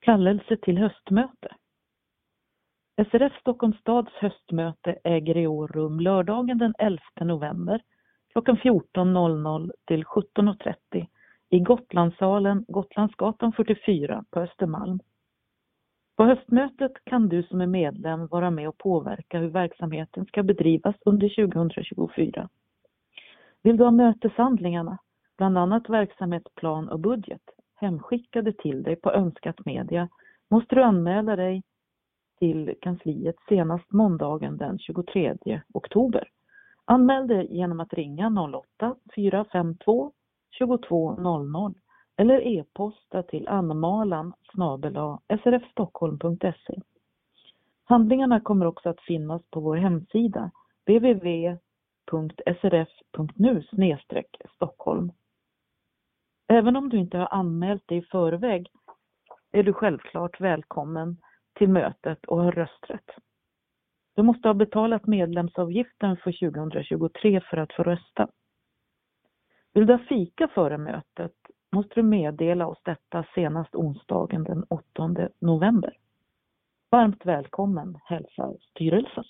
Kallelse till höstmöte. SRF Stockholms stads höstmöte äger i år rum lördagen den 11 november klockan 14.00 till 17.30 i Gotlandssalen, Gotlandsgatan 44 på Östermalm. På höstmötet kan du som är medlem vara med och påverka hur verksamheten ska bedrivas under 2024. Vill du ha möteshandlingarna, bland annat verksamhetsplan och budget, hemskickade till dig på önskat media måste du anmäla dig till kansliet senast måndagen den 23 oktober. Anmäl dig genom att ringa 08 452 2200 eller e-posta till anmalan srfstockholm.se. Handlingarna kommer också att finnas på vår hemsida www.srf.nu Stockholm. Även om du inte har anmält dig i förväg är du självklart välkommen till mötet och har rösträtt. Du måste ha betalat medlemsavgiften för 2023 för att få rösta. Vill du ha fika före mötet måste du meddela oss detta senast onsdagen den 8 november. Varmt välkommen hälsar styrelsen.